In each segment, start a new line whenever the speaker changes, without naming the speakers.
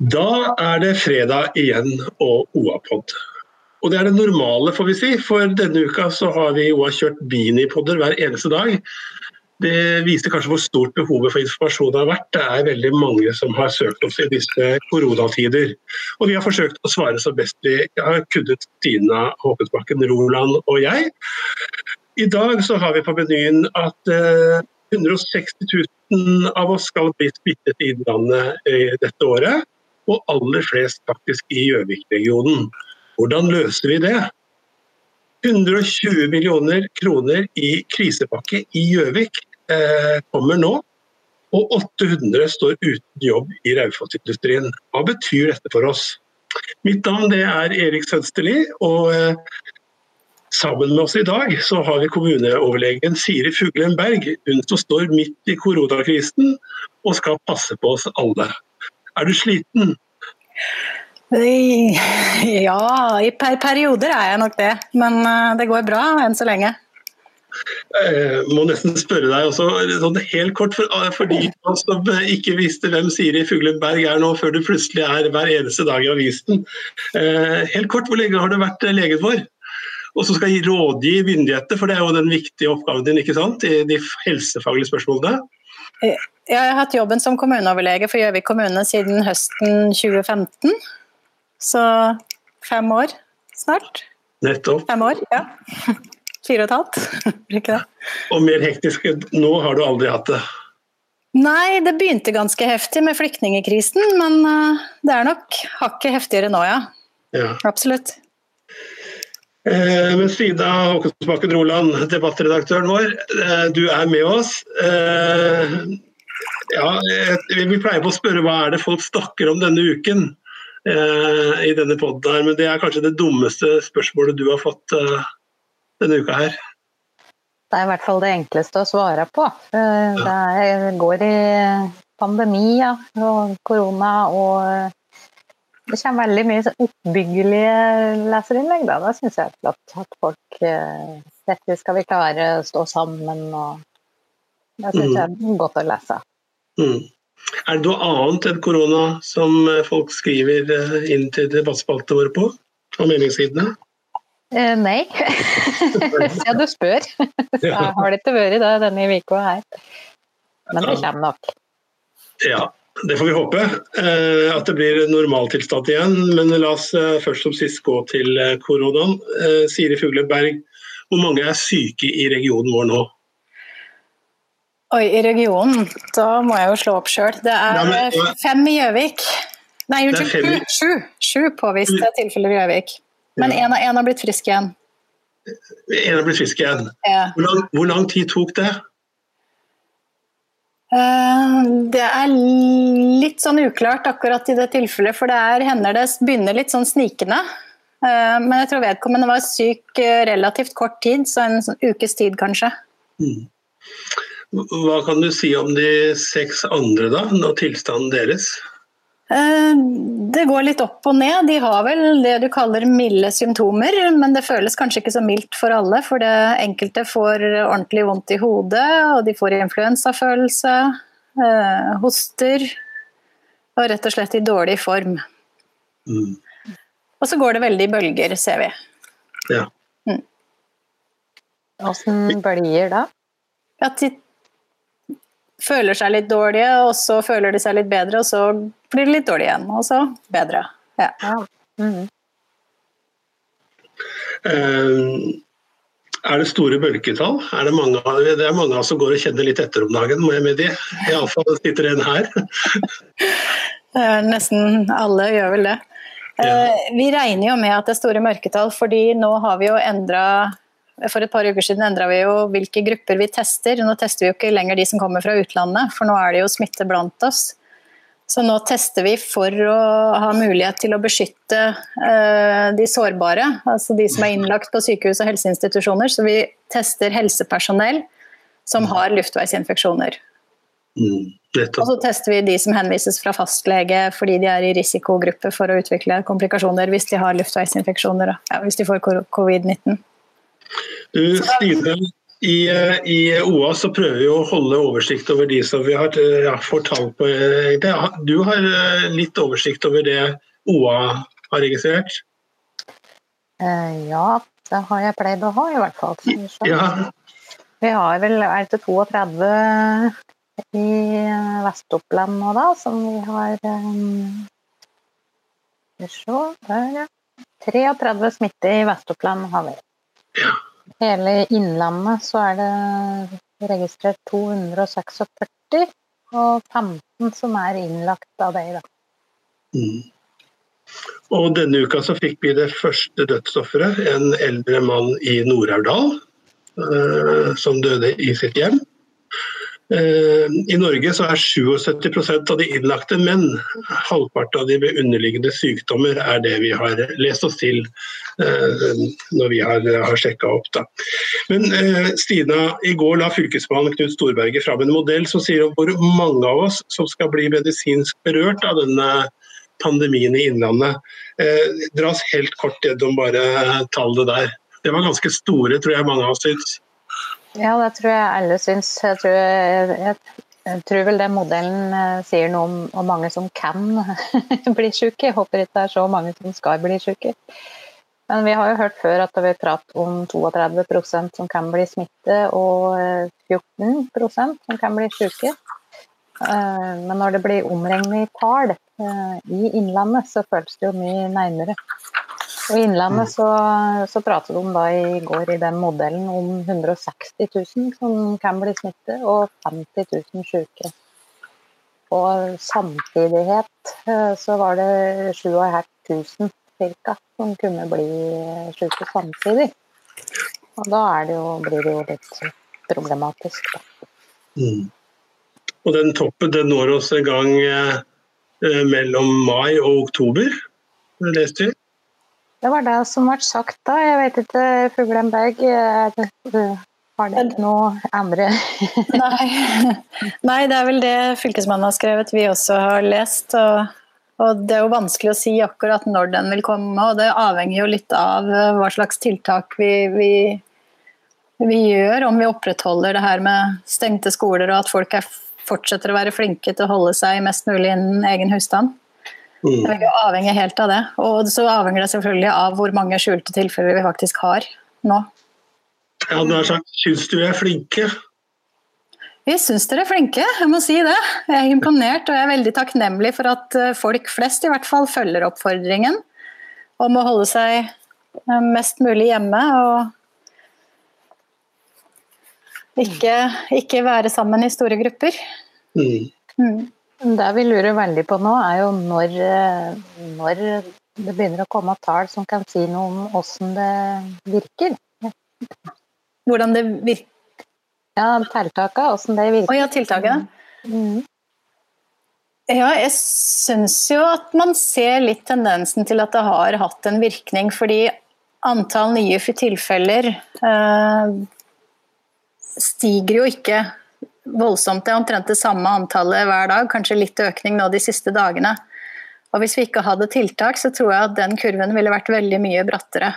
Da er det fredag igjen og OA-pod. Og det er det normale, får vi si. For denne uka så har vi OA kjørt beanie-podder hver eneste dag. Det viser kanskje hvor stort behovet for informasjon har vært. Det er veldig mange som har søkt oss i disse koronatider. Og vi har forsøkt å svare så best vi har kunnet, Stina Håkonsbakken, Roland og jeg. I dag så har vi på menyen at eh, 160 000 av oss skal bli smittet i Innlandet eh, dette året og aller flest faktisk i Gjøvik-regionen. Hvordan løser vi det? 120 millioner kroner i krisepakke i Gjøvik eh, kommer nå. Og 800 står uten jobb i Raufoss-industrien. Hva betyr dette for oss? Mitt navn er Erik Sønsterli, og eh, sammen med oss i dag så har vi kommuneoverlegen Siri Fuglen Berg. Hun som står midt i koronakrisen og skal passe på oss alle. Er du sliten?
Ja, i per perioder er jeg nok det. Men eh, det går bra enn så lenge.
Jeg eh, må nesten spørre deg også, sånn helt kort, for, eh, for de som ikke visste hvem Siri Fuglenberg er nå, før du plutselig er hver eneste dag i avisen. Helt kort, hvor lenge har du vært legen vår? Og så skal jeg rådgi myndigheter, for det er jo den viktige oppgaven din, ikke sant? I de helsefaglige spørsmålene.
Jeg har hatt jobben som kommuneoverlege for Gjøvik kommune siden høsten 2015. Så fem år snart.
Nettopp.
Fem år, ja. Fire og et halvt, ikke det?
Og mer hektisk nå har du aldri hatt det?
Nei, det begynte ganske heftig med flyktningkrisen, men eh, det er nok hakket heftigere nå, ja.
ja.
Absolutt.
Eh, men Frida Håkonsbakken Roland, debattredaktøren vår, eh, du er med oss. Eh, ja, vi pleier på å spørre hva er det folk snakker om denne uken i denne poden her, men det er kanskje det dummeste spørsmålet du har fått denne uka her.
Det er i hvert fall det enkleste å svare på. Det går i pandemi og korona og det kommer veldig mye oppbyggelige leserinnlegg. Da, da syns jeg er flott at folk eh, Dette skal vi klare, stå sammen og Det syns jeg er godt å lese.
Mm. Er det noe annet enn korona som eh, folk skriver eh, inn til debattspaltene våre på? Av meningssidene?
Eh, nei. ja, du spør. Jeg har det ikke vært det denne uka her. Men det kommer nok.
Ja. Det får vi håpe. Eh, at det blir normaltilstand igjen. Men la oss eh, først som sist gå til eh, koronaen. Siri Fugleberg, hvor mange er syke i regionen vår nå?
Oi, i regionen? Da må jeg jo slå opp sjøl. Det er Nei, men, fem i Gjøvik. Nei, unnskyld, sju. Sju påviste tilfeller i Gjøvik. Men én ja. har blitt frisk igjen.
En har blitt frisk igjen. Ja. Hvor, lang, hvor lang tid tok det?
Eh, det er litt sånn uklart akkurat i det tilfellet, for det er, hender det begynner litt sånn snikende. Eh, men jeg tror vedkommende var syk eh, relativt kort tid, så en sånn ukes tid kanskje. Mm.
Hva kan du si om de seks andre, da, og tilstanden deres?
Eh, det går litt opp og ned. De har vel det du kaller milde symptomer, men det føles kanskje ikke så mildt for alle. For det enkelte får ordentlig vondt i hodet, og de får influensafølelse, eh, hoster og rett og slett i dårlig form. Mm. Og så går det veldig i bølger, ser vi.
Ja. Mm.
Åssen bølger da?
Ja, de føler seg litt dårlige, og så føler de seg litt bedre, og så blir de litt dårlige igjen, og så bedre. Ja. Mm.
Uh, er det store bølgetall? Er det, mange, det er mange som går og kjenner litt etter om dagen, må jeg medgi. Iallfall sitter en her.
Nesten alle gjør vel det. Ja. Uh, vi regner jo med at det er store mørketall, fordi nå har vi jo endra for et par uker siden endra vi jo hvilke grupper vi tester. Nå tester vi jo ikke lenger de som kommer fra utlandet, for nå er det jo smitte blant oss. Så nå tester vi for å ha mulighet til å beskytte uh, de sårbare, altså de som er innlagt på sykehus og helseinstitusjoner. Så vi tester helsepersonell som har luftveisinfeksjoner. Mm, og så tester vi de som henvises fra fastlege fordi de er i risikogruppe for å utvikle komplikasjoner hvis de har luftveisinfeksjoner, ja, hvis de får covid-19.
Du, Stine, I, eh, I, OA så prøver vi å holde oversikt over de som vi har ja, får tall på. Du har litt oversikt over det OA har registrert?
Ja, det har jeg pleid å ha, i hvert fall.
Ja.
Vi har vel er det 32 i Vest-Oppland nå, da, som vi har um, Skal vi se der, ja. 33 smitte i Vest-Oppland har vi. Hele Innlandet så er det registrert 246, og 15 som er innlagt av deg, da.
Mm. Og denne uka så fikk vi det første dødsofferet, en eldre mann i Nord-Aurdal, eh, som døde i sitt hjem. Eh, I Norge så er 77% av de innlagte menn. Halvparten av de med underliggende sykdommer er det vi har lest oss til eh, når vi har, har sjekka opp. Da. Men eh, Stina, i går la fylkesmannen Knut Storberget fram en modell som sier hvor mange av oss som skal bli medisinsk berørt av denne pandemien i Innlandet. Dra dras helt kort gjennom bare tallene der. Det var ganske store, tror jeg mange av oss syns.
Ja, det tror jeg alle syns. Jeg tror, jeg, jeg, tror vel den modellen eh, sier noe om hvor mange som kan bli syke. Jeg håper ikke det er så mange som skal bli syke. Men vi har jo hørt før at vi prater om 32% som kan bli smitte, og 14 eh, som kan bli syke. Eh, men når det blir omregnet i tall i Innlandet, så føles det jo mye nærmere. Og I Innlandet så, så pratet de da i går i den modellen om 160 000 som kan bli smittet, og 50 000 syke. Og samtidighet eh, så var det 7500 ca. som kunne bli syke samtidig. Og da det jo, blir det jo litt problematisk.
Mm. Og den toppen den når oss en gang eh, mellom mai og oktober, leste vi?
Det var det som ble sagt da. Jeg vet ikke, Fuglenberg har det noe andre
Nei. Nei, det er vel det Fylkesmannen har skrevet, vi også har lest. Og, og, Det er jo vanskelig å si akkurat når den vil komme, og det avhenger jo litt av eh, hva slags tiltak vi, vi, vi gjør. Om vi opprettholder det her med stengte skoler og at folk er, fortsetter å være flinke til å holde seg mest mulig innen egen husstand. Mm. Det vil avhengig helt av det. Og så avhenger det selvfølgelig av hvor mange skjulte tilfeller vi faktisk har nå.
Ja, du har sagt, Syns du vi er flinke?
Vi syns dere er flinke, jeg må si det. Jeg er imponert og jeg er veldig takknemlig for at eh, folk flest i hvert fall følger oppfordringen om å holde seg eh, mest mulig hjemme og ikke, ikke være sammen i store grupper.
Mm.
Mm.
Det vi lurer veldig på nå, er jo når, eh, når det begynner å komme tall som kan si noe om hvordan det virker.
Hvordan det virker?
Ja, tiltakene, hvordan det virker.
Å ja, tiltaket.
Mm.
Ja, jeg syns jo at man ser litt tendensen til at det har hatt en virkning, fordi antall nye tilfeller øh, stiger jo ikke voldsomt. Det er omtrent det samme antallet hver dag, kanskje litt økning nå de siste dagene. Og Hvis vi ikke hadde tiltak, så tror jeg at den kurven ville vært veldig mye brattere.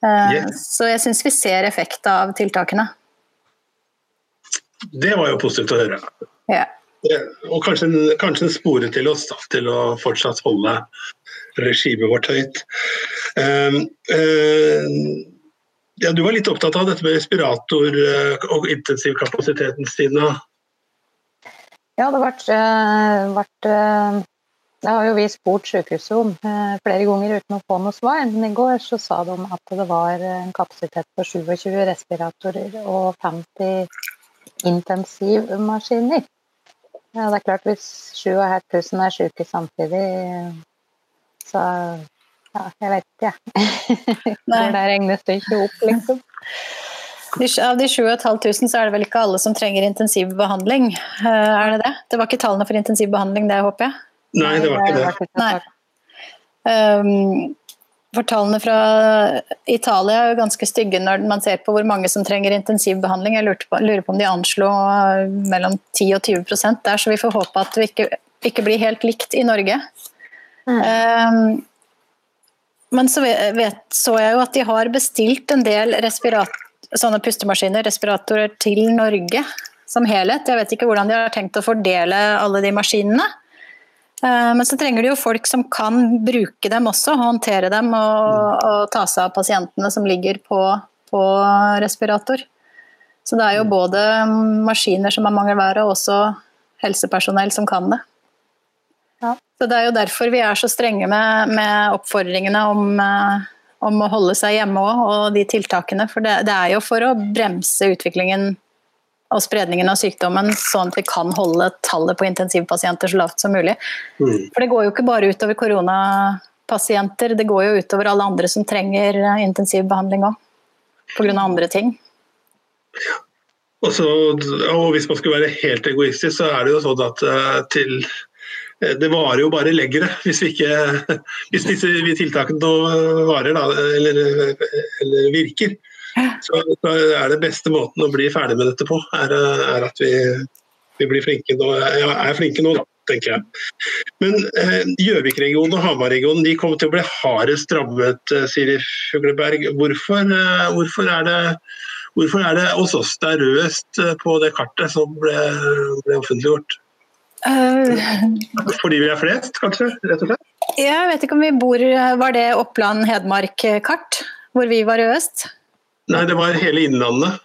Yes. Så jeg syns vi ser effekt av tiltakene.
Det var jo positivt å høre.
Ja.
Og kanskje kanskje en spore til oss da, til å fortsatt holde regimet vårt høyt. Um, um, ja, Du var litt opptatt av dette med respirator eh, og intensivkapasiteten, Stina?
Ja, det har vært, eh, Det har jo vi spurt sykehuset om eh, flere ganger uten å få noe svar. Men i går så sa de at det var en kapasitet på 27 respiratorer og 50 intensivmaskiner. Ja, det er klart Hvis 7500 er syke samtidig, så ja, jeg vet ikke, jeg. regnes det ikke opp, liksom?
Av de 7500 så er det vel ikke alle som trenger intensiv behandling, eh, er det det? Det var ikke tallene for intensiv behandling det, håper jeg?
Nei, det var ikke det.
Nei. Um, for tallene fra Italia er jo ganske stygge når man ser på hvor mange som trenger intensivbehandling. Jeg Jeg på, lurer på om de anslo mellom 10 og 20% der, så vi får håpe at det ikke, ikke blir helt likt i Norge. Mm. Um, men så vet, så jeg jo at de har bestilt en del sånne pustemaskiner, respiratorer, til Norge som helhet. Jeg vet ikke hvordan de har tenkt å fordele alle de maskinene. Eh, men så trenger de jo folk som kan bruke dem også, håndtere dem og, og ta seg av pasientene som ligger på, på, respirator. Så det er jo både maskiner som er mangelvære, og også helsepersonell som kan det. Så Det er jo derfor vi er så strenge med, med oppfordringene om, eh, om, å holde seg hjemme òg, og de tiltakene. For det, det er jo for å bremse utviklingen og spredningen av sykdommen, sånn at vi kan holde tallet på intensivpasienter så lavt som mulig. Mm. For det går jo ikke bare utover koronapasienter, det går jo utover alle andre som trenger intensivbehandling òg. Pga. andre ting.
Og, så, og Hvis man skulle være helt egoistisk, så er det jo sånn at uh, til det varer jo bare leggere hvis, vi ikke, hvis disse tiltakene varer da, eller, eller virker. Så, så, er det beste måten å bli ferdig med dette på, er, er at vi, vi, blir flinke nå, ja, er flinke nå, da, tenker jeg. Men eh, Gjøvik-regionen og Hamar-regionen de kommer til å bli hardest rammet, Siri Fugleberg. Hvorfor, eh, hvorfor er det Hvorfor er det hos oss det er rødest eh, på det kartet som ble, ble offentliggjort? Uh, Fordi vi er flest, kanskje? rett og slett?
Jeg vet ikke om vi bor Var det Oppland-Hedmark-kart, hvor vi var i øst?
Nei, det var hele Innlandet.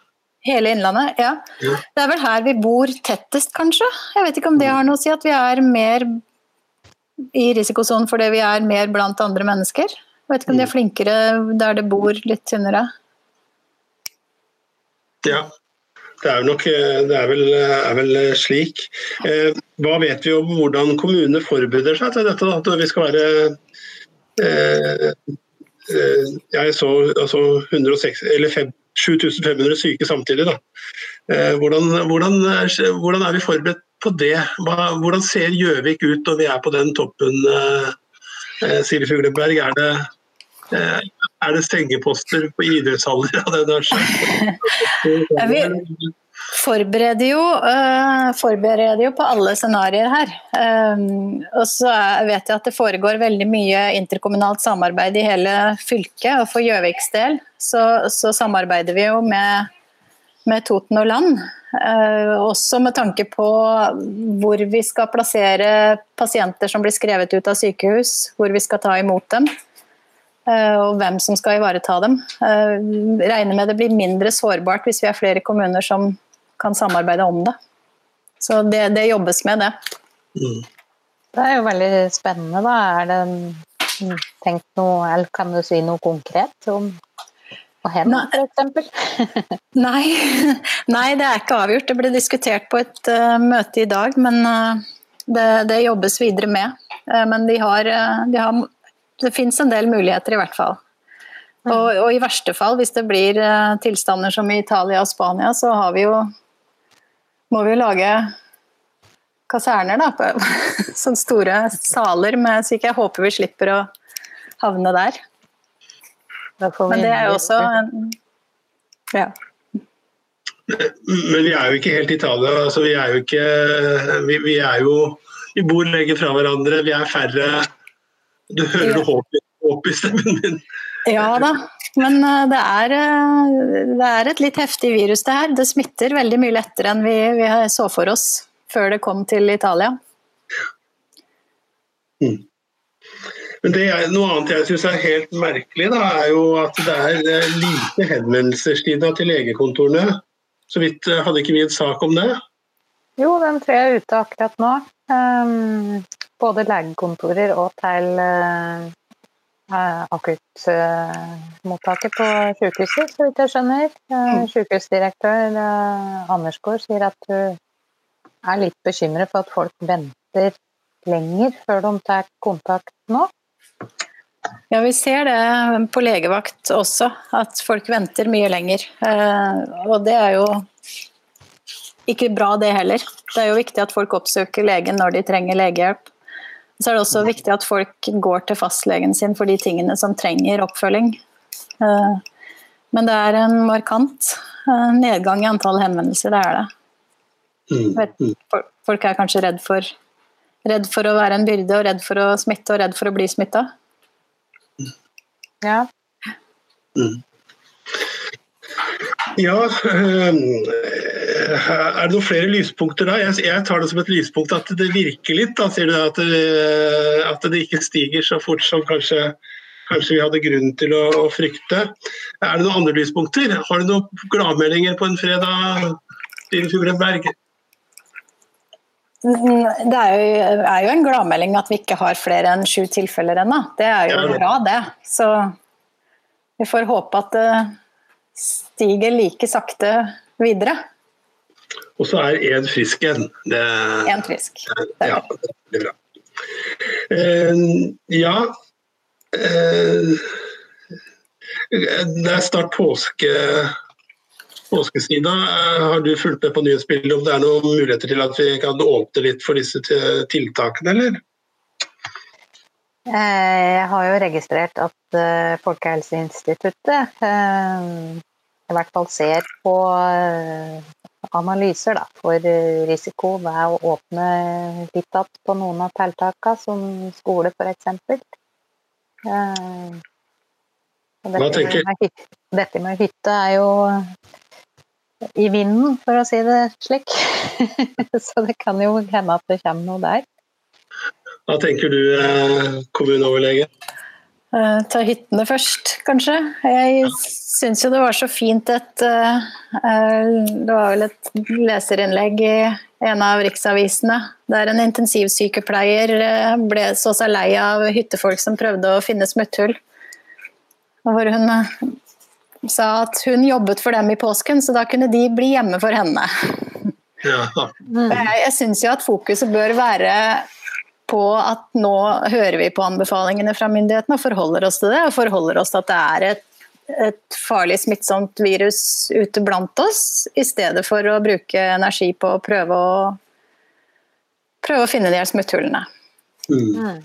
Hele Innlandet, ja. ja. Det er vel her vi bor tettest, kanskje. Jeg vet ikke om det har noe å si at vi er mer i risikosonen fordi vi er mer blant andre mennesker. Jeg vet ikke om de er mm. flinkere der det bor litt tynnere.
Ja, det er, nok, eh, det er, vel, er vel, slik. Eh, hva vet vi om hvordan kommunene forbereder seg til dette? At vi skal være eh, eh Jeg så altså 106, eller 5, 7500 syke samtidig. Da. Eh, hvordan, hvordan, hvordan, er vi forberedt på det? Hva, hvordan ser Gjøvik ut når vi er på den toppen? Eh, Siri Fugleberg, er det Eh, er det sengeposter på idrettshaller av det der?
Vi forbereder jo, uh, forbereder jo på alle scenarioer her. Um, og så vet jeg at det foregår veldig mye interkommunalt samarbeid i hele fylket. Og for Gjøviks del så, så, samarbeider vi jo med, med Toten og Land. Også med tanke på hvor vi skal plassere pasienter som blir skrevet ut av sykehus. Hvor vi skal ta imot dem. Eh, og hvem som skal ivareta dem. Eh, regner med det blir mindre sårbart hvis vi er flere kommuner som kan samarbeide om det. Så det, det jobbes med det. Mm.
Det er jo veldig spennende, da. Er det tenkt noe, eller kan du si noe konkret om å hende, f.eks.?
Nei. Nei, det er ikke avgjort. Det ble diskutert på et uh, møte i dag, men uh, det, det, jobbes videre med. Uh, men de har, de har det fins en del muligheter, i hvert fall. Og, og, i verste fall, hvis det blir uh, tilstander som i Italia og Spania, så har vi jo må vi jo lage kaserner, da. På, sånne store saler med Så ikke jeg håper vi slipper å havne der. Men det er jo også Ja.
Men vi er jo ikke helt Italia. Altså, vi er jo ikke vi, vi er jo Vi bor lenger fra hverandre, vi er færre du hører ja. håp, håp, i stemmen min.
Ja da, men eh, det er, eh, det er, et litt heftig virus det her. Det smitter veldig mye lettere enn vi, vi så for oss før det kom til Italia.
Mm. Men det er, Noe annet jeg syns er helt merkelig, da, er jo at det er lite henvendelser til legekontorene. Så vidt eh, hadde ikke vi en sak om det?
Jo, den tror jeg er ute akkurat nå. Um, både legekontorer og til uh, akuttmottaket på sykehuset, så vidt jeg skjønner. Uh, Sykehusdirektør uh, Anders sier at du er litt bekymret for at folk venter lenger før de tar kontakt nå.
Ja, vi ser det på legevakt også, at folk venter mye lenger. Og det er jo ikke bra det heller. Det er jo viktig at folk oppsøker legen når de trenger legehjelp. Så er det også viktig at folk går til fastlegen sin for de tingene som trenger oppfølging. Eh, men det er en markant eh, nedgang i antall henvendelser, det er det. Mm, mm. Folk er kanskje redd for, redd for å være en byrde, og redd for å smitte og redd for å bli smitta.
Ja.
Mm. Ja, øh, er det noen flere lyspunkter da? Jeg, jeg, tar det som et lyspunkt at det virker litt. Da sier du at det, at det ikke stiger så fort som kanskje, kanskje vi hadde grunn til å, å, frykte. Er det noen andre lyspunkter? Har du noen gladmeldinger på en fredag, Fugrenberg?
Mm, det er jo, er jo, en gladmelding at vi ikke har flere enn sju tilfeller ennå. Det er jo ja, bra, det. Så vi får håpe at det stiger like sakte videre.
Og så er én frisk en.
Én frisk. Det
ja, det er bra. Uh, ja uh, Det er snart påske påskesida. Har du fulgt med på nyhetsbildet om det er noen muligheter til at vi kan åpne litt for disse tiltakene, eller?
Eh, jeg har jo registrert at eh, Folkehelseinstituttet eh, i hvert fall ser på analyser da, for risiko ved å åpne litt igjen på noen av tiltakene, som skole f.eks. Dette, dette med hytte er jo i vinden, for å si det slik. Så det kan jo hende at det kommer noe der.
Hva tenker du, eh, kommuneoverlege?
Uh, ta hyttene først, kanskje. Jeg syns jo det var så fint et uh, Det var vel et leserinnlegg i en av riksavisene der en intensivsykepleier ble så seg lei av hyttefolk som prøvde å finne smutthull. Hvor hun sa at hun jobbet for dem i påsken, så da kunne de bli hjemme for henne. Ja. Jeg, jeg syns jo at fokuset bør være på at nå hører vi på anbefalingene fra myndighetene og forholder oss til det. Og forholder oss til at det er et, et farlig smittsomt virus ute blant oss, i stedet for å bruke energi på å prøve å, prøve å finne de her smutthullene. Mm.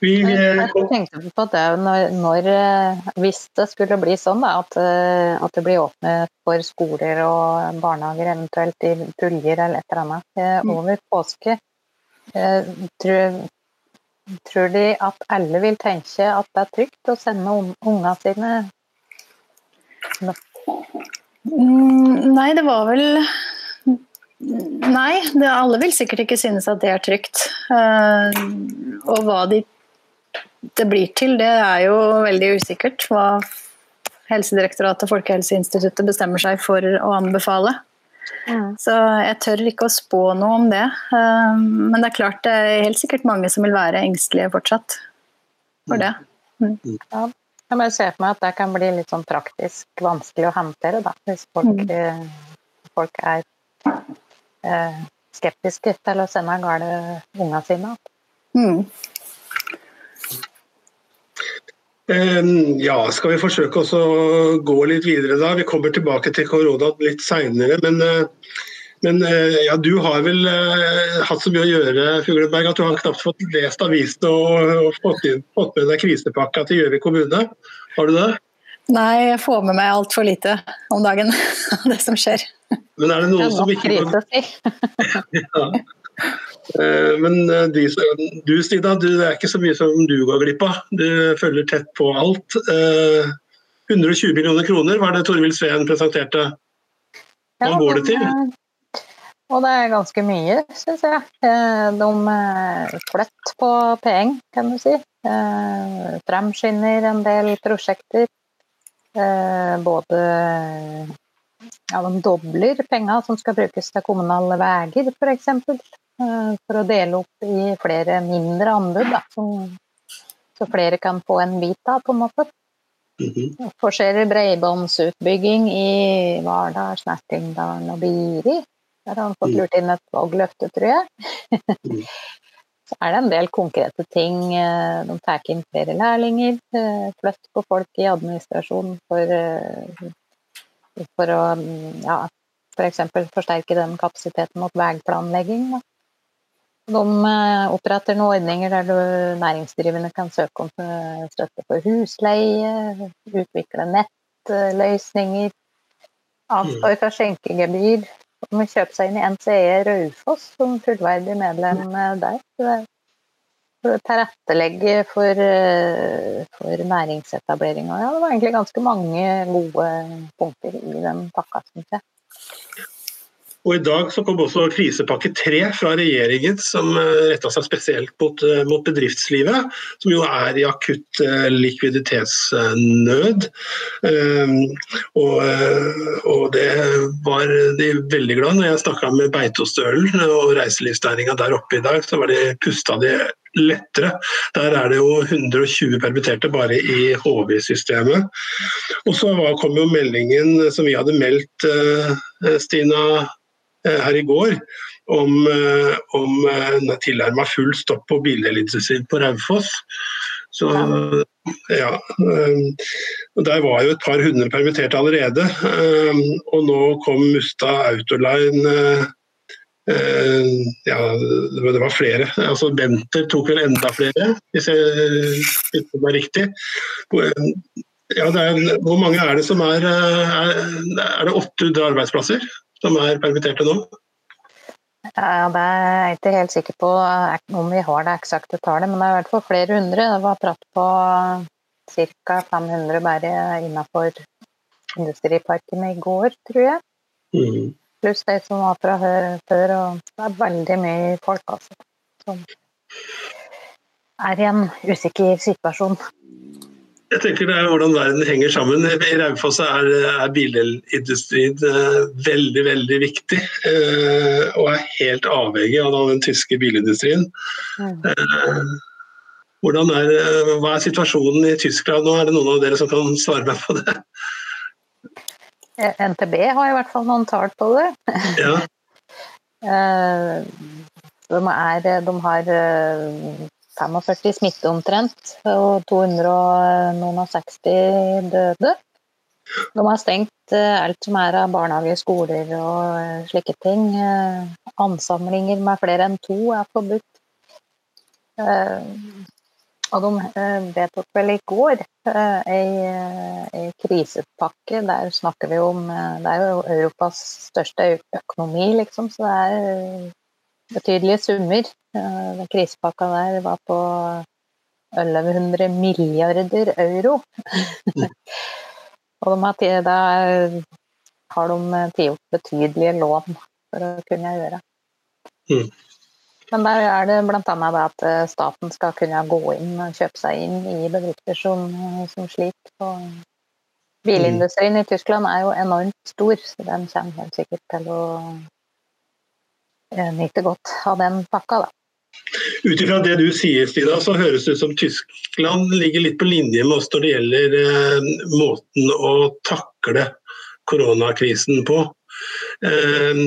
Vi, jeg eh, tenkte på det når, når, eh, Hvis det skulle bli sånn da, at, eh, at, det blir åpnet for skoler og barnehager, eventuelt i puljer eller et eller annet, mm. over påske, tror, tror de at alle vil tenke at det er trygt å sende ungene sine
mm, Nei, det var vel Nei, det, alle vil sikkert ikke synes at det er trygt. Uh, og hva de det blir til, det er jo veldig usikkert. Hva Helsedirektoratet og Folkehelseinstituttet bestemmer seg for å anbefale. Mm. Så jeg tør ikke å spå noe om det. Eh, men det er klart det er helt sikkert mange som vil være engstelige fortsatt for det. Mm.
mm. Ja, jeg bare ser for meg at det kan bli litt sånn praktisk vanskelig å håndtere, da. Hvis folk, mm. Eh, folk er eh, skeptiske til å sende gale ungene sine. Mm.
Ehm, ja, skal vi forsøke å gå litt videre da? Vi kommer tilbake til korona litt seinere. Men, eh, men, eh, ja, du har vel uh, hatt så mye å gjøre Fugleberg, at du har knapt fått lest avisene og, og fått, inn, fått, med deg krisepakka til Gjøvik kommune. Har du det?
Nei, jeg får med meg altfor lite om dagen av det som skjer.
Men er det noen som ikke ja. Eh, men eh, de, du Stina, du, det er ikke så mye som du går glipp av. Du følger tett på alt. 120 eh, millioner kroner var det Torvild Sveen presenterte. Hva ja, går det til?
Og det er ganske mye, syns jeg. De flytter på penger, kan du si. Fremskynder en del prosjekter. Både ja, de dobler penger som skal brukes til kommunale veier, f.eks. For, for å dele opp i flere mindre anbud, da, så flere kan få en bit av, på en måte. Mm -hmm. Forskjellig bredbåndsutbygging i Vardal, Snertingdalen og Biri. Der har han fått mm. lurt inn et valgløfte, tror jeg. Mm. Så er det en del konkrete ting. Eh, de tar inn flere lærlinger. Eh, flytt på folk i administrasjonen for, for å ja, f.eks. For forsterke den kapasiteten mot veiplanlegging. De eh, oppretter noen ordninger der du næringsdrivende kan søke om eh, støtte for husleie, utvikle nettløsninger, avstår fra skjenkegebyr. De må kjøpe seg inn i NCE Raufoss som fullverdig medlem der. eh, der. Tilrettelegge for, for næringsetablering. Ja, det var egentlig ganske mange gode punkter i den pakka, syns jeg.
Og I dag så kom også krisepakke tre fra regjeringen, som eh, retta seg spesielt mot, eh, mot, bedriftslivet, som jo er i akutt eh, likviditetsnød. Og, og, det var de veldig glad når jeg snakka med Beitostølen og reiselivsnæringa der oppe i dag, så var de pusta de lettere. Der er det jo 120 permitterte bare i HV-systemet. Og så kom jo meldingen som vi hadde meldt, Stina Eh, her i går om, eh, om eh, tilnærma full stopp på bildelitsen på Raufoss. Så ja. Der var jo et par hundre permitterte allerede. Og nå kom Mustad Autoline ja, det var flere. Altså Benter tok vel enda flere, hvis jeg husker meg riktig. Ja, er, hvor mange er det som er Er, er det 800 arbeidsplasser? som er permitterte nå?
Ja, Det er jeg ikke helt sikker på om vi har det eksakte tallet, men det er i hvert fall flere hundre. Det var prat på ca. 500 bare innenfor industriparkene i går, tror jeg. Mm. Pluss de som var fra før. og Det er veldig mye folk altså, som er i en usikker situasjon.
Jeg tenker det er hvordan verden henger sammen. I Raufoss er, er bilindustrien eh, veldig veldig viktig. Eh, og er helt avhengig av den tyske bilindustrien. Mm. er, hva er situasjonen i Tyskland nå? Er det noen av dere som kan svare meg på det?
NTB har i hvert fall noen tall på det. Ja. de, er, de har 45 smitte omtrent, og 260 døde. De har stengt eh, alt som er av barnehager, skoler og eh, slike ting. Eh, ansamlinger med flere enn to er forbudt. Og de vedtok vel i går ei, ei krisepakke. Der snakker vi om Det er jo Europas største økonomi, liksom, så det er betydelige summer. Den krisepakka der var på 1100 milliarder euro. og de har, da har de tatt betydelige lån for å kunne gjøre. Mm. Men der er det bl.a. at eh, staten skal kunne gå inn og kjøpe seg inn i bedrifter som, som sliter. Og bilindustrien i Tyskland er jo enormt stor, så den kommer helt sikkert til å nyte godt av den pakka, da.
Ut ifra det du sier, Stina, så høres det ut som Tyskland ligger litt på linje med oss når det gjelder eh, måten å takle koronakrisen på. Eh,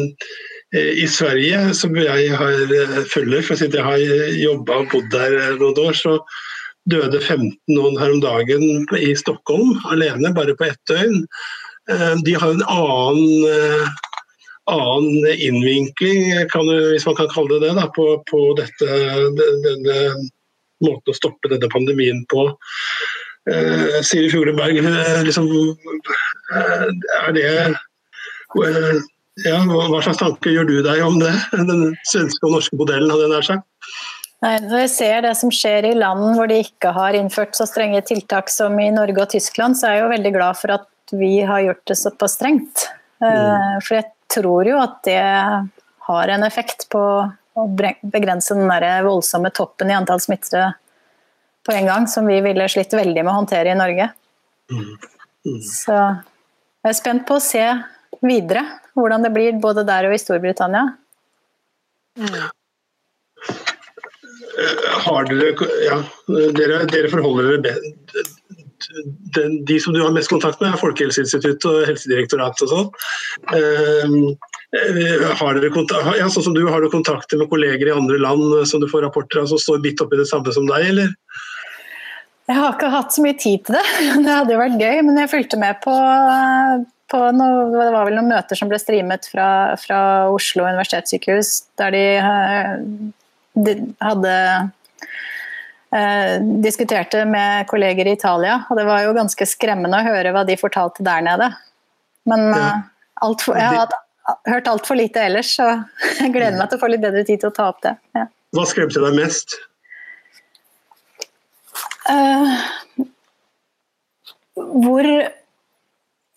I Sverige, som jeg har eh, følger, for jeg har jobba og bodd der noen år, så døde 15 noen her om dagen i Stockholm alene, bare på ett døgn. Eh, de har en annen eh, annen innvinkling, du, hvis man kan kalle det det, da, på, på dette, denne måten å stoppe denne pandemien på. Eh, Siri eh, liksom, eh, er det eh, ja, Hva slags tanker gjør du deg om det? Den svenske og norske modellen, hadde jeg nær sagt?
Nei, når jeg ser det som skjer i land hvor de ikke har innført så strenge tiltak som i Norge og Tyskland, så er jeg jo veldig glad for at vi har gjort det såpass strengt. Eh, mm. For jeg tror jo at det har en effekt på å begrense den der voldsomme toppen i antall smittede på en gang, som vi ville slitt veldig med å håndtere i Norge. Mm. Mm. Så jeg er spent på å se videre hvordan det blir både der og i Storbritannia. Mm.
Har dere, ja, dere, dere forholder dere bedre de som du har mest kontakt med, er Folkehelseinstituttet og Helsedirektoratet og sånn. Uh, har, dere ja, sånn som du, har du kontakter med kolleger i andre land eh, som du får rapporter av som står midt oppi det samme som deg, eller?
Jeg har ikke hatt så mye tid til det. Det hadde jo vært gøy, men jeg fulgte med på, på noe, det var vel noen møter som ble streamet fra, fra Oslo universitetssykehus, der de, eh, de hadde eh, diskuterte med kolleger i Italia, og det var jo ganske skremmende å høre hva de fortalte der nede. Men ja. Eh, alt for, jeg har hørt altfor lite ellers, så jeg gleder meg til å få litt bedre tid til å ta opp det. Ja.
Hva skremte deg mest?
uh, hvor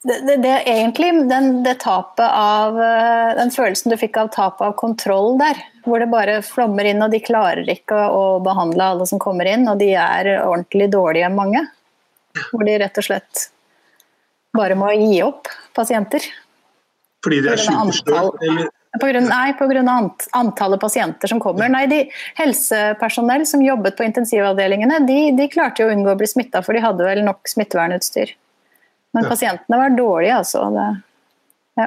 det, det, det, egentlig den, det tapet av eh, Den følelsen du fikk av tapet av kontroll der, hvor det bare flommer inn, og de klarer ikke å, behandle alle som kommer inn, og de er ordentlig dårlige, mange. Hvor de rett og slett bare må gi opp pasienter.
Fordi de er syke
på grunn, nei, pga. antallet pasienter som kommer. Nei, de Helsepersonell som jobbet på intensivavdelingene, de, de klarte jo å unngå å bli smitta, for de hadde vel nok smittevernutstyr. Men ja. pasientene var dårlige, altså. Det, ja.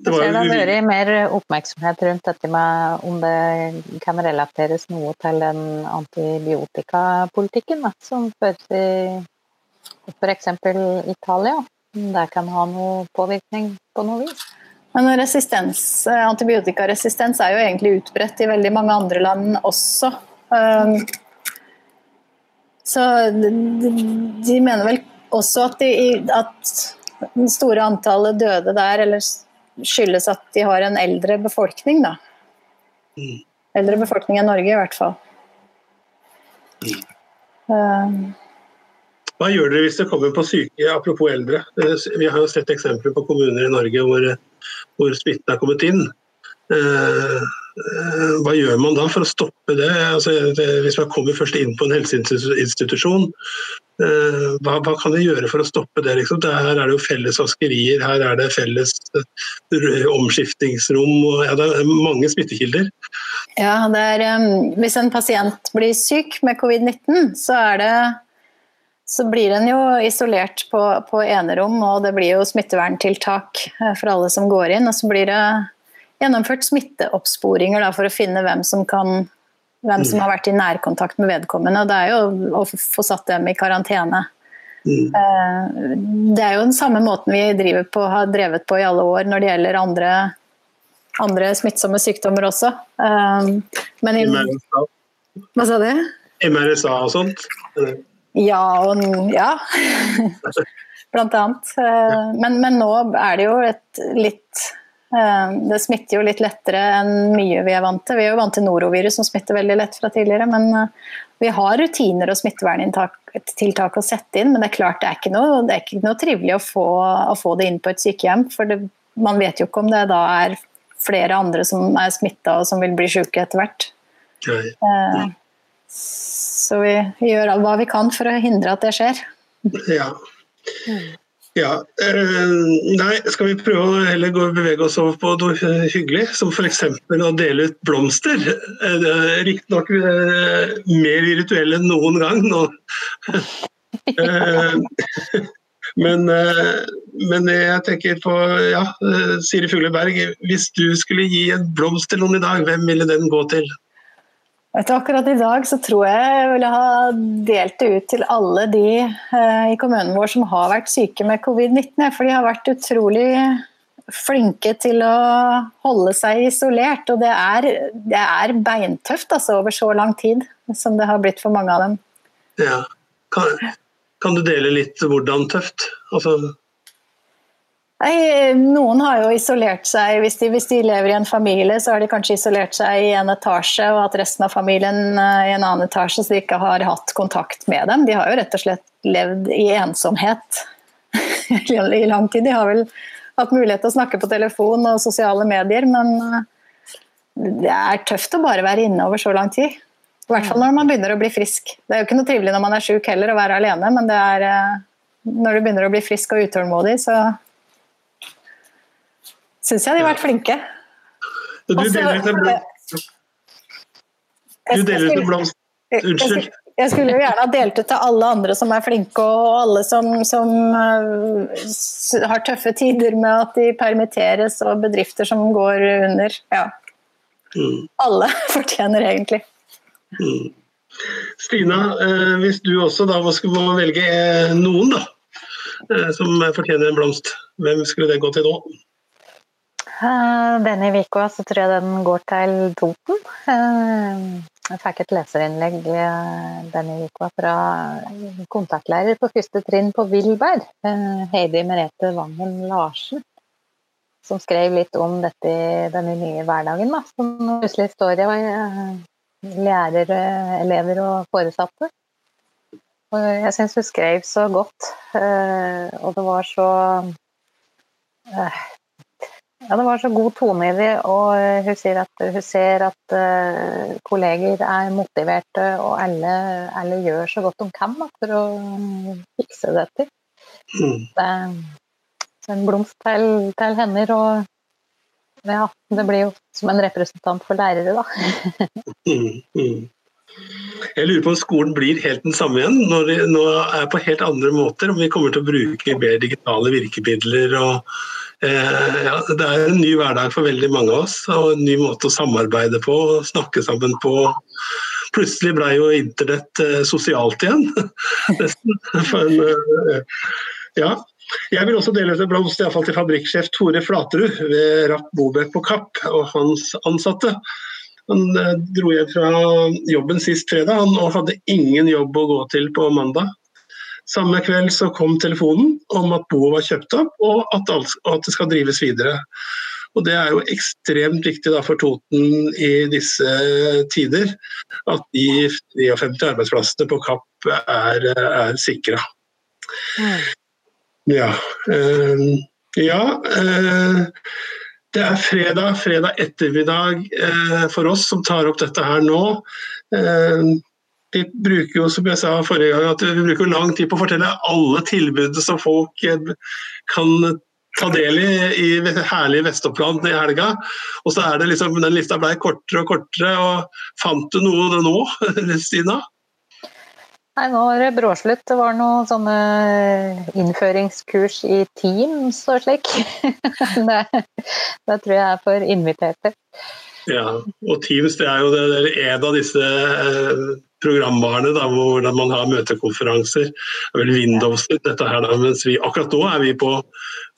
Det har vært mer oppmerksomhet rundt dette med om det kan relateres noe til den antibiotikapolitikken da, som føres i f.eks. Italia. Det kan ha noe påvirkning på noe vis.
Men resistens, antibiotikaresistens er jo egentlig utbredt i veldig mange andre land også. Um, så de mener vel også at, de, at det store antallet døde der eller skyldes at de har en eldre befolkning, da. Mm. Eldre befolkning enn Norge, i hvert fall.
Mm. Um, hva gjør dere hvis det kommer på syke, apropos eldre? Vi har jo sett eksempler på kommuner i Norge hvor, hvor smitten er kommet inn. Eh, eh, hva gjør man da for å stoppe det? Altså, hvis man kommer først inn på en helseinstitusjon, eh, hva, hva kan vi gjøre for å stoppe det? Liksom? Her er det jo felles vaskerier, her er det felles omskiftingsrom, og ja, det er mange smittekilder.
Ja, er, Hvis en pasient blir syk med covid-19, så så blir en jo isolert på, på enerom, og det blir jo smitteverntiltak eh, for alle som går inn. Og så blir det gjennomført smitteoppsporinger da, for å finne hvem som, kan, hvem som mm. har vært i nærkontakt med vedkommende. Og det er jo å få satt dem i karantene. Mm. Eh, det er jo den samme måten vi på, har drevet på i alle år når det gjelder andre, andre smittsomme sykdommer også. Eh, men i, Hva sa du?
MRSA og sånt?
Ja og ja. Blant annet. Eh, men, men, nå er det jo et litt Det smitter jo litt lettere enn mye vi er vant til. Vi er jo vant til norovirus som smitter veldig lett fra tidligere. Men eh, vi har rutiner og smitteverntiltak å sette inn. Men det er klart det er ikke noe, er ikke noe trivelig å få, å få, det inn på et sykehjem. For det, man vet jo ikke om det da er flere andre som er smitta og som vil bli syke etter hvert. Okay. Så vi, vi gjør hva vi kan for å hindre at det skjer.
Ja. Ja. Eh, nei, skal vi prøve å heller bevege oss over på noe hyggelig, som f.eks. å dele ut blomster. Eh, riktignok eh, mer virtuell enn noen gang nå. Men, men, jeg tenker på ja, Siri Fugleberg, hvis du skulle gi en blomst til noen i dag, hvem ville den gå til?
Du, akkurat i dag så tror jeg jeg ville ha delt det ut til alle de eh, i kommunen vår som har vært syke med covid-19. For de har vært utrolig flinke til å holde seg isolert. Og det er, det er beintøft altså, over så lang tid som det har blitt for mange av dem.
Ja. Kan, kan du dele litt hvordan tøft? Altså
Nei, Noen har jo isolert seg, hvis de, hvis de, lever i en familie, så har de kanskje isolert seg i en etasje og hatt resten av familien eh, i en annen etasje, så de ikke har hatt kontakt med dem. De har jo rett og slett levd i ensomhet i lang tid. De har vel hatt mulighet til å snakke på telefon og sosiale medier, men eh, det er tøft å bare være inne over så lang tid. I hvert fall når man begynner å bli frisk. Det er jo ikke noe trivelig når man er sjuk heller å være alene, men det er eh, når du begynner å bli frisk og utålmodig, så syns jeg de har vært flinke.
Du deler ut en blomst. Du deler ut en blomst. Unnskyld.
Jeg skulle jo gjerne ha delt ut til alle andre som er flinke, og alle som, som uh, har tøffe tider med at de permitteres, og bedrifter som går under. Ja. Mm. Alle fortjener egentlig.
Mm. Stina, uh, hvis du også da skulle velge eh, noen da, uh, som fortjener en blomst, hvem skulle det gå til nå?
Eh, denne uka så tror jeg den går til Toten. Eh, jeg fikk et leserinnlegg eh, denne uka fra kontaktlærer på første trinn på Vilberg, Heidi Merete Vangen Larsen, som skrev litt om dette denne nye hverdagen. Da, som plutselig står i lærere, elever og foresatte. Og jeg syns hun skrev så godt, og det var så ja, det var så god tone i det, og hun sier at hun ser at uh, kolleger er motiverte, og alle, alle, gjør så godt de kan da, for å fikse dette. Mm. Det er en blomst til, til henne, og ja, det blir jo som en representant for lærere, da.
mm, mm. Jeg lurer på om skolen blir helt den samme igjen, når de nå er på helt andre måter. Om vi kommer til å bruke mer digitale virkemidler. og eh, ja, Det er en ny hverdag for veldig mange av oss, og en ny måte å samarbeide på, og snakke sammen på. Plutselig ble jo internett eh, sosialt igjen, nesten. Eh, ja. Jeg vil også dele ut en blomst til fabrikksjef Tore Flaterud ved Rapp Bobek på Kapp og hans ansatte. Han eh, dro hjem fra jobben sist fredag han, og hadde ingen jobb å gå til på mandag. Samme kveld så kom telefonen om at boet var kjøpt opp, og at, alt, at, det skal drives videre. Og Det er jo ekstremt viktig for Toten i disse tider at de 53 arbeidsplassene på Kapp er, er sikra. Ja. Ja øh, det er fredag, fredag ettermiddag eh, for oss som tar opp dette her nå. Eh, vi bruker jo, som jeg sa forrige gang, at vi bruker lang tid på å fortelle alle tilbudene som folk eh, kan ta del i i herlige Vest-Oppland i helga. Og så er det liksom, den lista ble kortere og kortere. og Fant du noe nå, Stina?
Nei, nå var det bråslutt. Det var noen sånne innføringskurs i Teams og slik. det, det tror jeg er for inviterte.
Ja, og Teams det er jo det, det er en av disse eh, programvarene da, hvor man har møtekonferanser. Det er vel Windows dette her da, mens vi akkurat nå er vi på,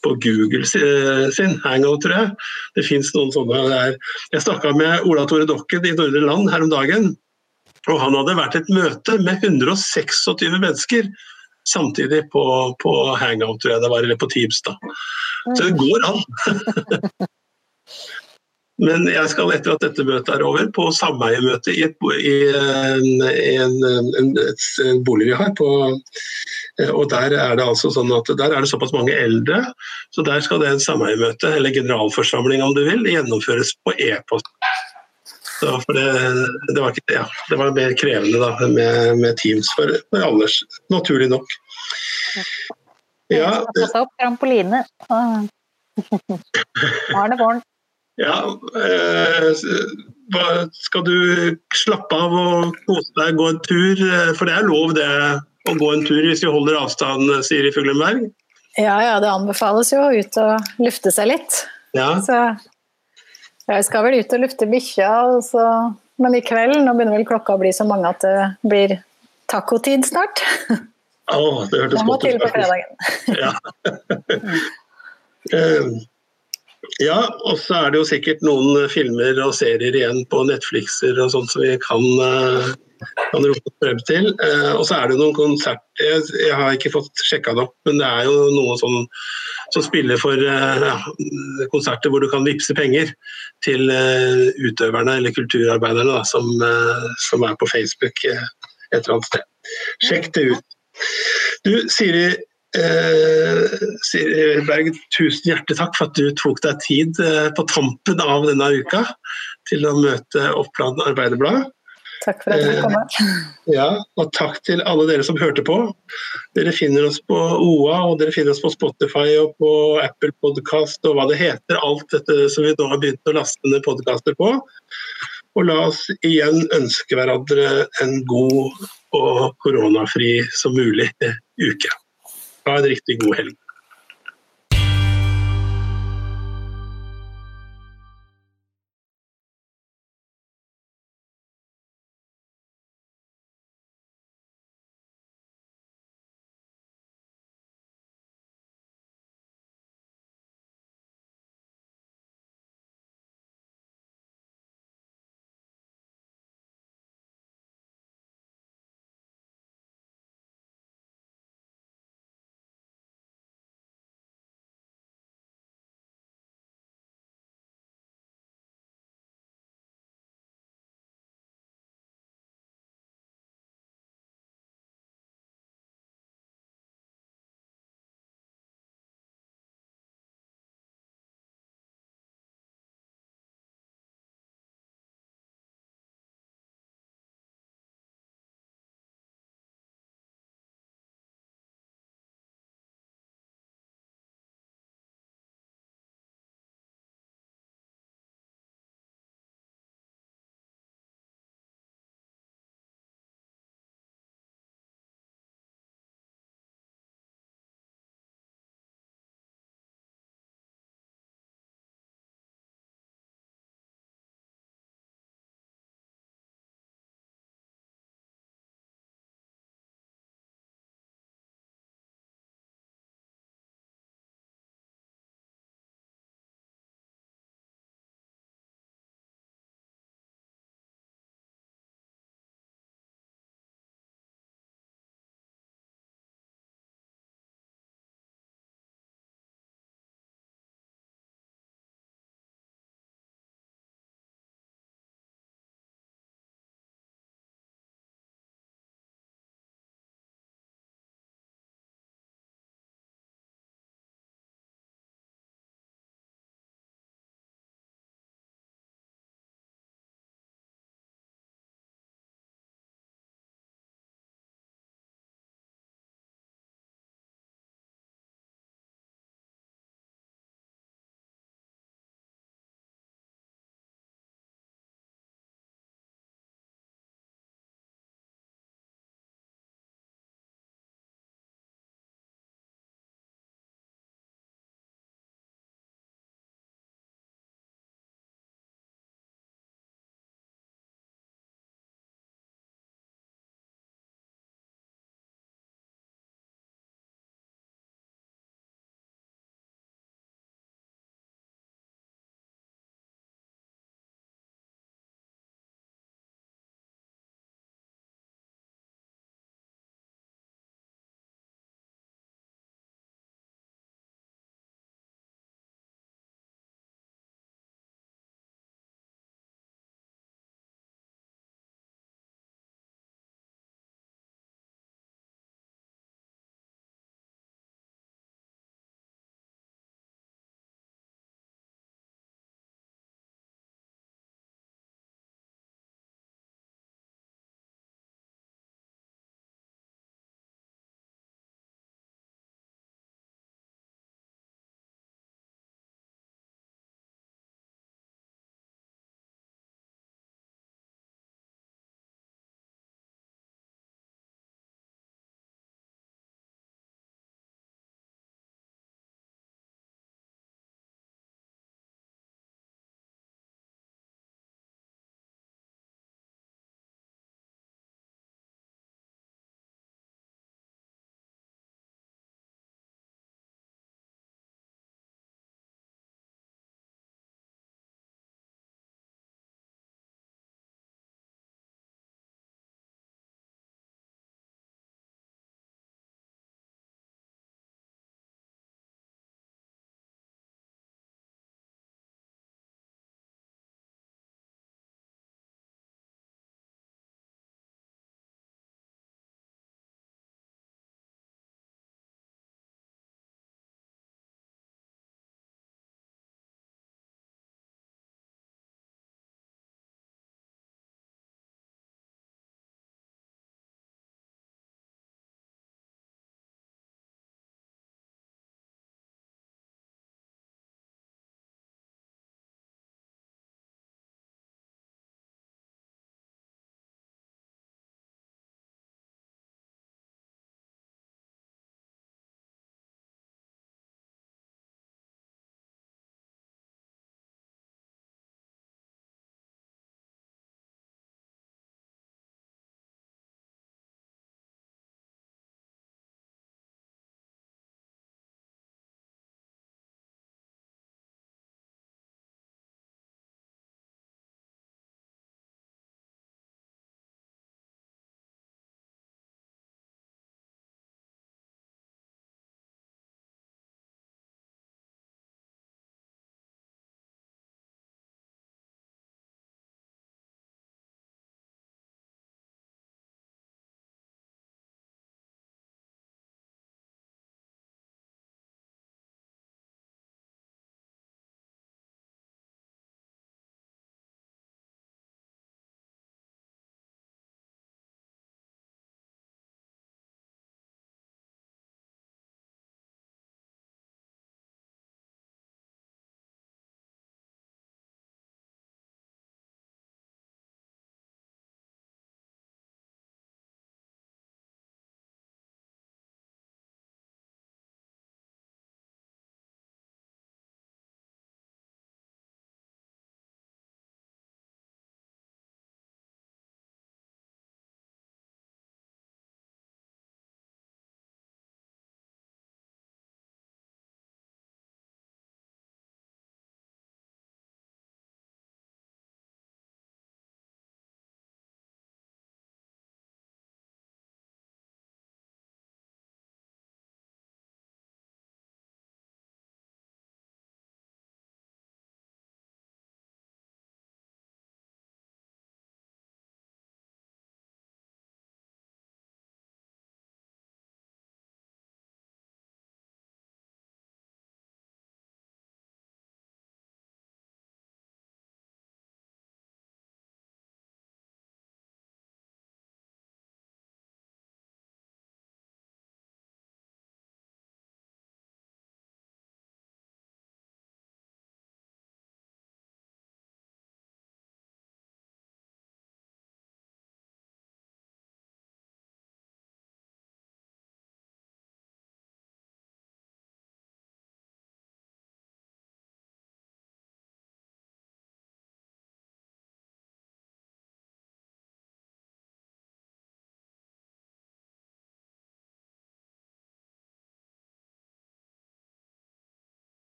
på Google sin Hangout, tror jeg. Det fins noen sånne der. Jeg snakka med Ola Tore Dokken i Nordre Land her om dagen. Og han hadde vært et møte med 126 mennesker samtidig på, på Hangout, tror jeg det var, eller på Teams. da. Så det går an. Men jeg skal etter at dette møtet er over, på sameiemøte i, et, i en, en, en, bolig vi har. På, og Der er det altså sånn at der er det såpass mange eldre, så der skal det en sameiemøte, eller generalforsamling om du vil, gjennomføres på e-post. Så for det, det, var ikke, ja, det, var mer krevende da, med, med Teams for, for Anders, naturlig nok.
Ja, ta opp trampoline. det våren
Ja, eh, skal du slappe av og kose deg, gå en tur? For det er lov det å gå en tur hvis vi holder avstand, sier i Fuglenberg?
Ja, ja, det anbefales jo å ut og lufte seg litt. Ja. Så jeg skal vel ut og lufte bikkja, men i kveld nå begynner vel klokka å bli så mange at det blir tacotid snart.
Oh, det hørtes godt ut.
fredagen.
ja. uh, ja, og så er det jo sikkert noen filmer og serier igjen på Netflixer og sånt som vi kan, uh, kan rope frem til. Uh, og så er det noen konserter jeg, jeg, har ikke fått sjekka det opp, men det er jo noen som, som spiller for eh, ja, konserter hvor du kan vippse penger til eh, utøverne eller kulturarbeiderne da, som, eh, som, er på Facebook et eller annet sted. Sjekk det ut. Du, Siri, eh, Siri Berg, tusen hjertelig takk for at du tok deg tid eh, på tampen av denne uka til å møte Oppland Arbeiderblad.
Takk for at du kom. Her.
ja, og takk til alle dere som hørte på. Dere finner oss på OA, og dere finner oss på Spotify og på Apple Podcast og hva det heter. Alt dette som vi nå har begynt å laste ned podkaster på. Og la oss igjen ønske hverandre en god og koronafri som mulig uke. Ha en riktig god helg.